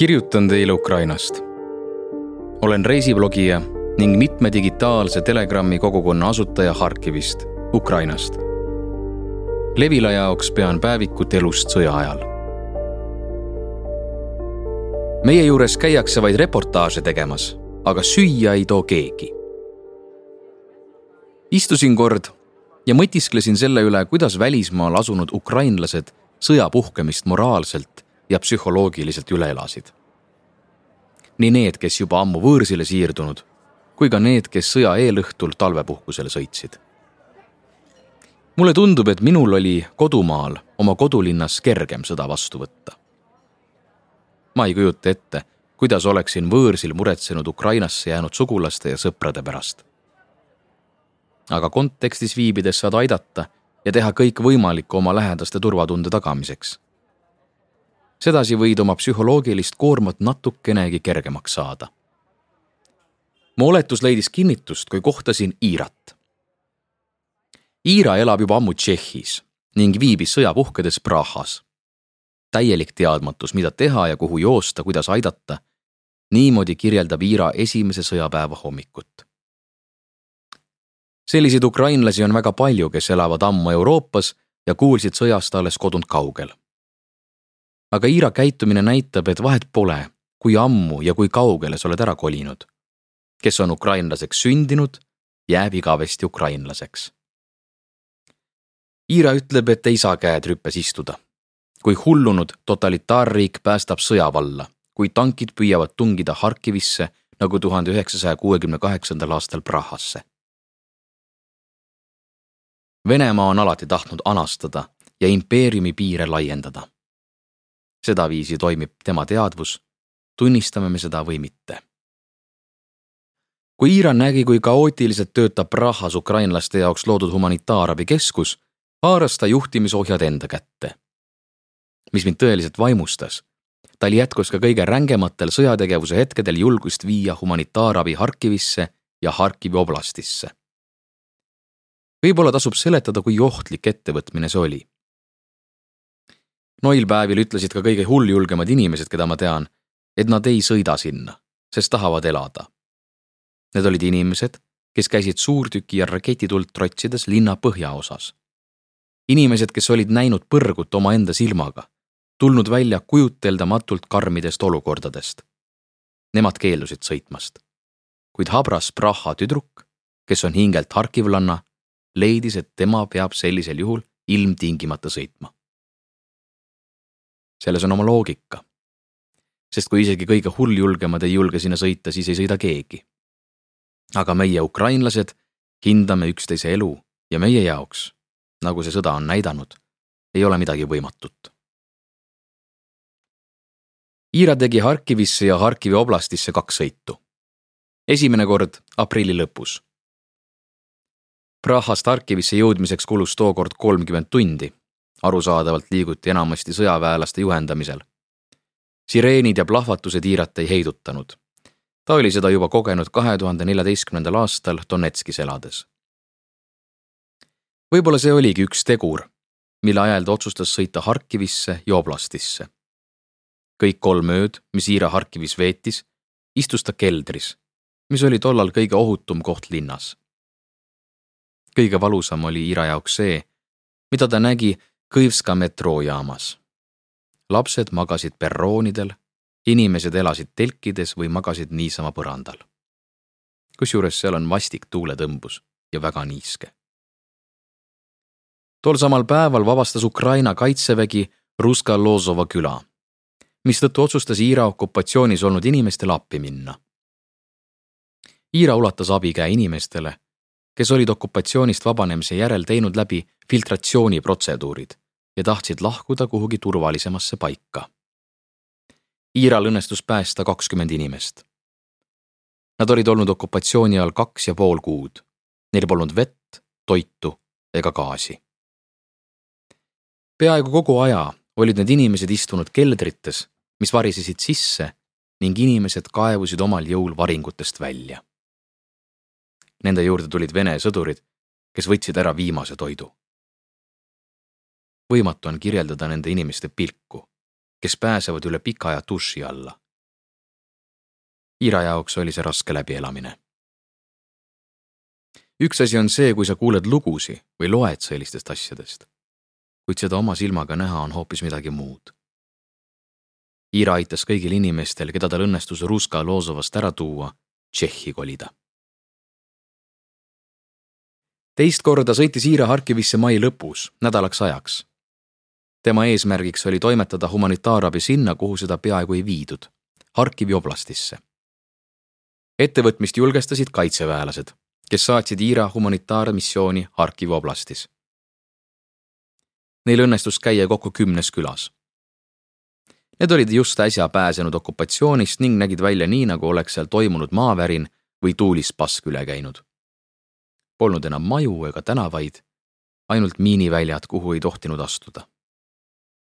kirjutan teile Ukrainast. olen reisiblogija ning mitme digitaalse Telegrami kogukonna asutaja Harkivist, Ukrainast. Levila jaoks pean päevikut elust sõja ajal. meie juures käiakse vaid reportaaže tegemas, aga süüa ei too keegi. istusin kord ja mõtisklesin selle üle, kuidas välismaal asunud ukrainlased sõja puhkemist moraalselt ja psühholoogiliselt üle elasid. nii need, kes juba ammu võõrsile siirdunud, kui ka need, kes sõja eelõhtul talvepuhkusele sõitsid. mulle tundub, et minul oli kodumaal, oma kodulinnas kergem sõda vastu võtta. ma ei kujuta ette, kuidas oleksin võõrsil muretsenud Ukrainasse jäänud sugulaste ja sõprade pärast. aga kontekstis viibides saad aidata ja teha kõik võimalikku oma lähedaste turvatunde tagamiseks sedasi võid oma psühholoogilist koormat natukenegi kergemaks saada. mu oletus leidis kinnitust, kui kohtasin Iirat. Iira elab juba ammu Tšehhis ning viibis sõja puhkedes Prahas. täielik teadmatus, mida teha ja kuhu joosta, kuidas aidata. niimoodi kirjeldab Iira esimese sõjapäeva hommikut. selliseid ukrainlasi on väga palju, kes elavad ammu Euroopas ja kuulsid sõjast alles kodunt kaugel aga Iira käitumine näitab, et vahet pole, kui ammu ja kui kaugele sa oled ära kolinud. kes on ukrainlaseks sündinud, jääb igavesti ukrainlaseks. Iira ütleb, et ei saa käed rüppes istuda. kui hullunud totalitaarriik päästab sõja valla, kui tankid püüavad tungida Harkivisse nagu tuhande üheksasaja kuuekümne kaheksandal aastal Prahasse. Venemaa on alati tahtnud anastada ja impeeriumi piire laiendada sedaviisi toimib tema teadvus, tunnistame me seda või mitte. kui Iran nägi, kui kaootiliselt töötab Prahas ukrainlaste jaoks loodud humanitaarabikeskus, haaras ta juhtimisohjad enda kätte. mis mind tõeliselt vaimustas, tal jätkus ka kõige rängematel sõjategevuse hetkedel julgust viia humanitaarabi Harkivisse ja Harkivi oblastisse. võib-olla tasub seletada, kui ohtlik ettevõtmine see oli noil päevil ütlesid ka kõige hulljulgemad inimesed, keda ma tean, et nad ei sõida sinna, sest tahavad elada. Need olid inimesed, kes käisid suurtüki ja raketituld trotsides linna põhjaosas. inimesed, kes olid näinud põrgut omaenda silmaga, tulnud välja kujuteldamatult karmidest olukordadest. Nemad keeldusid sõitmast. kuid habras Praha tüdruk, kes on hingelt harkivlanna, leidis, et tema peab sellisel juhul ilmtingimata sõitma selles on oma loogika. sest kui isegi kõige hulljulgemad ei julge sinna sõita, siis ei sõida keegi. aga meie, ukrainlased, hindame üksteise elu ja meie jaoks, nagu see sõda on näidanud, ei ole midagi võimatut. Iira tegi Harkivisse ja Harkivi oblastisse kaks sõitu. esimene kord aprilli lõpus. Prahast Harkivisse jõudmiseks kulus tookord kolmkümmend tundi arusaadavalt liiguti enamasti sõjaväelaste juhendamisel. sireenid ja plahvatused Iirat ei heidutanud. ta oli seda juba kogenud kahe tuhande neljateistkümnendal aastal Donetskis elades. võib-olla see oligi üks tegur, mille ajal ta otsustas sõita Harkivisse ja oblastisse. kõik kolm ööd, mis Iira Harkivis veetis, istus ta keldris, mis oli tollal kõige ohutum koht linnas. kõige valusam oli Iira jaoks see, mida ta nägi Kõivska metroojaamas. lapsed magasid perroonidel, inimesed elasid telkides või magasid niisama põrandal. kusjuures seal on vastik tuuletõmbus ja väga niiske. tol samal päeval vabastas Ukraina kaitsevägi Ruska-Lozova küla, mistõttu otsustas Iira okupatsioonis olnud inimestele appi minna. Iira ulatas abikäe inimestele, kes olid okupatsioonist vabanemise järel teinud läbi filtratsiooniprotseduurid ja tahtsid lahkuda kuhugi turvalisemasse paika. Iiral õnnestus päästa kakskümmend inimest. Nad olid olnud okupatsiooni all kaks ja pool kuud. Neil polnud vett, toitu ega gaasi. peaaegu kogu aja olid need inimesed istunud keldrites, mis varisesid sisse ning inimesed kaevusid omal jõul varingutest välja. Nende juurde tulid Vene sõdurid, kes võtsid ära viimase toidu võimatu on kirjeldada nende inimeste pilku, kes pääsevad üle pika aja duši alla Ira jaoks oli see raske läbielamine. üks asi on see, kui sa kuuled lugusi või loed sellistest asjadest, kuid seda oma silmaga näha on hoopis midagi muud. Ira aitas kõigil inimestel, keda tal õnnestus Ruska Loosovast ära tuua, Tšehhi kolida. Teist korda sõitis Ira Harkivisse mai lõpus, nädalaks ajaks. tema eesmärgiks oli toimetada humanitaarabi sinna, kuhu seda peaaegu ei viidud, Harkivi oblastisse ettevõtmist julgestasid kaitseväelased, kes saatsid Iira humanitaarmissiooni Harkivi oblastis. Neil õnnestus käia kokku kümnes külas. Need olid just äsja pääsenud okupatsioonist ning nägid välja nii, nagu oleks seal toimunud maavärin või tuulispask üle käinud. Polnud enam maju ega tänavaid, ainult miiniväljad, kuhu ei tohtinud astuda.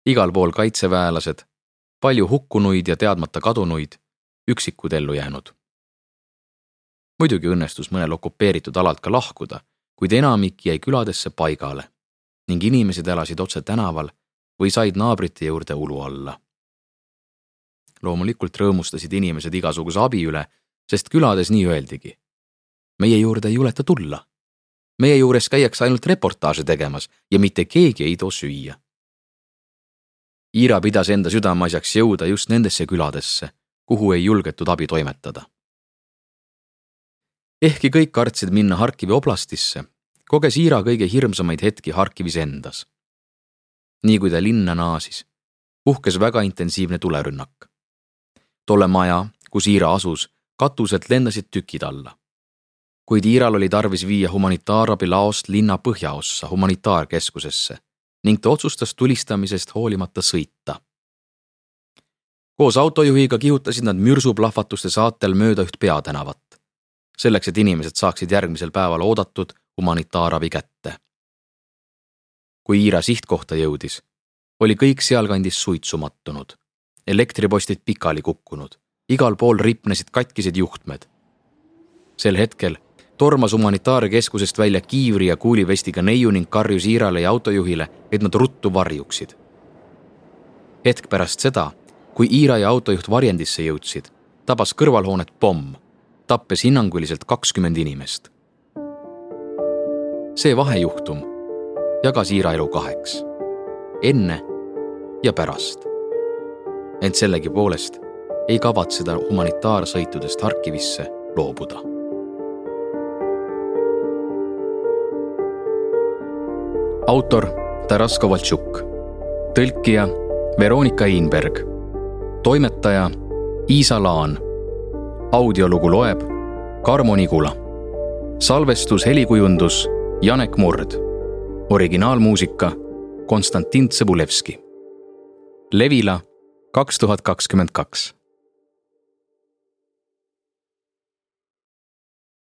igal pool kaitseväelased, palju hukkunuid ja teadmata kadunuid, üksikud ellu jäänud muidugi õnnestus mõnel okupeeritud alalt ka lahkuda, kuid enamik jäi küladesse paigale ning inimesed elasid otse tänaval või said naabrite juurde ulu alla. loomulikult rõõmustasid inimesed igasuguse abi üle, sest külades nii öeldigi. meie juurde ei juleta tulla. Meie juures käiakse ainult reportaaže tegemas ja mitte keegi ei too süüa. Iira pidas enda südameasjaks jõuda just nendesse küladesse, kuhu ei julgetud abi toimetada ehkki kõik kartsid minna Harkivi oblastisse, koges Iira kõige hirmsamaid hetki Harkivis endas. nii kui ta linna naasis, puhkes väga intensiivne tulerünnak. tolle maja, kus Iira asus, katuselt lendasid tükid alla. Kuid Iiral oli tarvis viia humanitaarabi laost linna põhjaossa humanitaarkeskusesse ning ta otsustas tulistamisest hoolimata sõita. koos autojuhiga kihutasid nad mürsuplahvatuste saatel mööda üht peatänavat selleks, et inimesed saaksid järgmisel päeval oodatud humanitaarabi kätte. kui Iira sihtkohta jõudis, oli kõik sealkandis suitsu mattunud, elektripostid pikali kukkunud, igal pool ripnesid katkised juhtmed. sel hetkel tormas humanitaarkeskusest välja kiivri ja kuulivestiga neiu ning karjus Iirale ja autojuhile, et nad ruttu varjuksid. hetk pärast seda, kui Iira ja autojuht varjendisse jõudsid, tabas kõrvalhoonet pomm tappes hinnanguliselt kakskümmend inimest. see vahejuhtum jagas Iira elu kaheks, enne ja pärast. ent sellegipoolest ei kavatse ta humanitaarsõitudest Harkivisse loobuda. Autor Taras Kovaltšuk, tõlkija Veronika Einberg, toimetaja Iisa Laan audiolugu loeb Karmo Nigula. salvestus, helikujundus Janek Murd. originaalmuusika Konstantin Tsõbulevski. Levila kaks tuhat kakskümmend kaks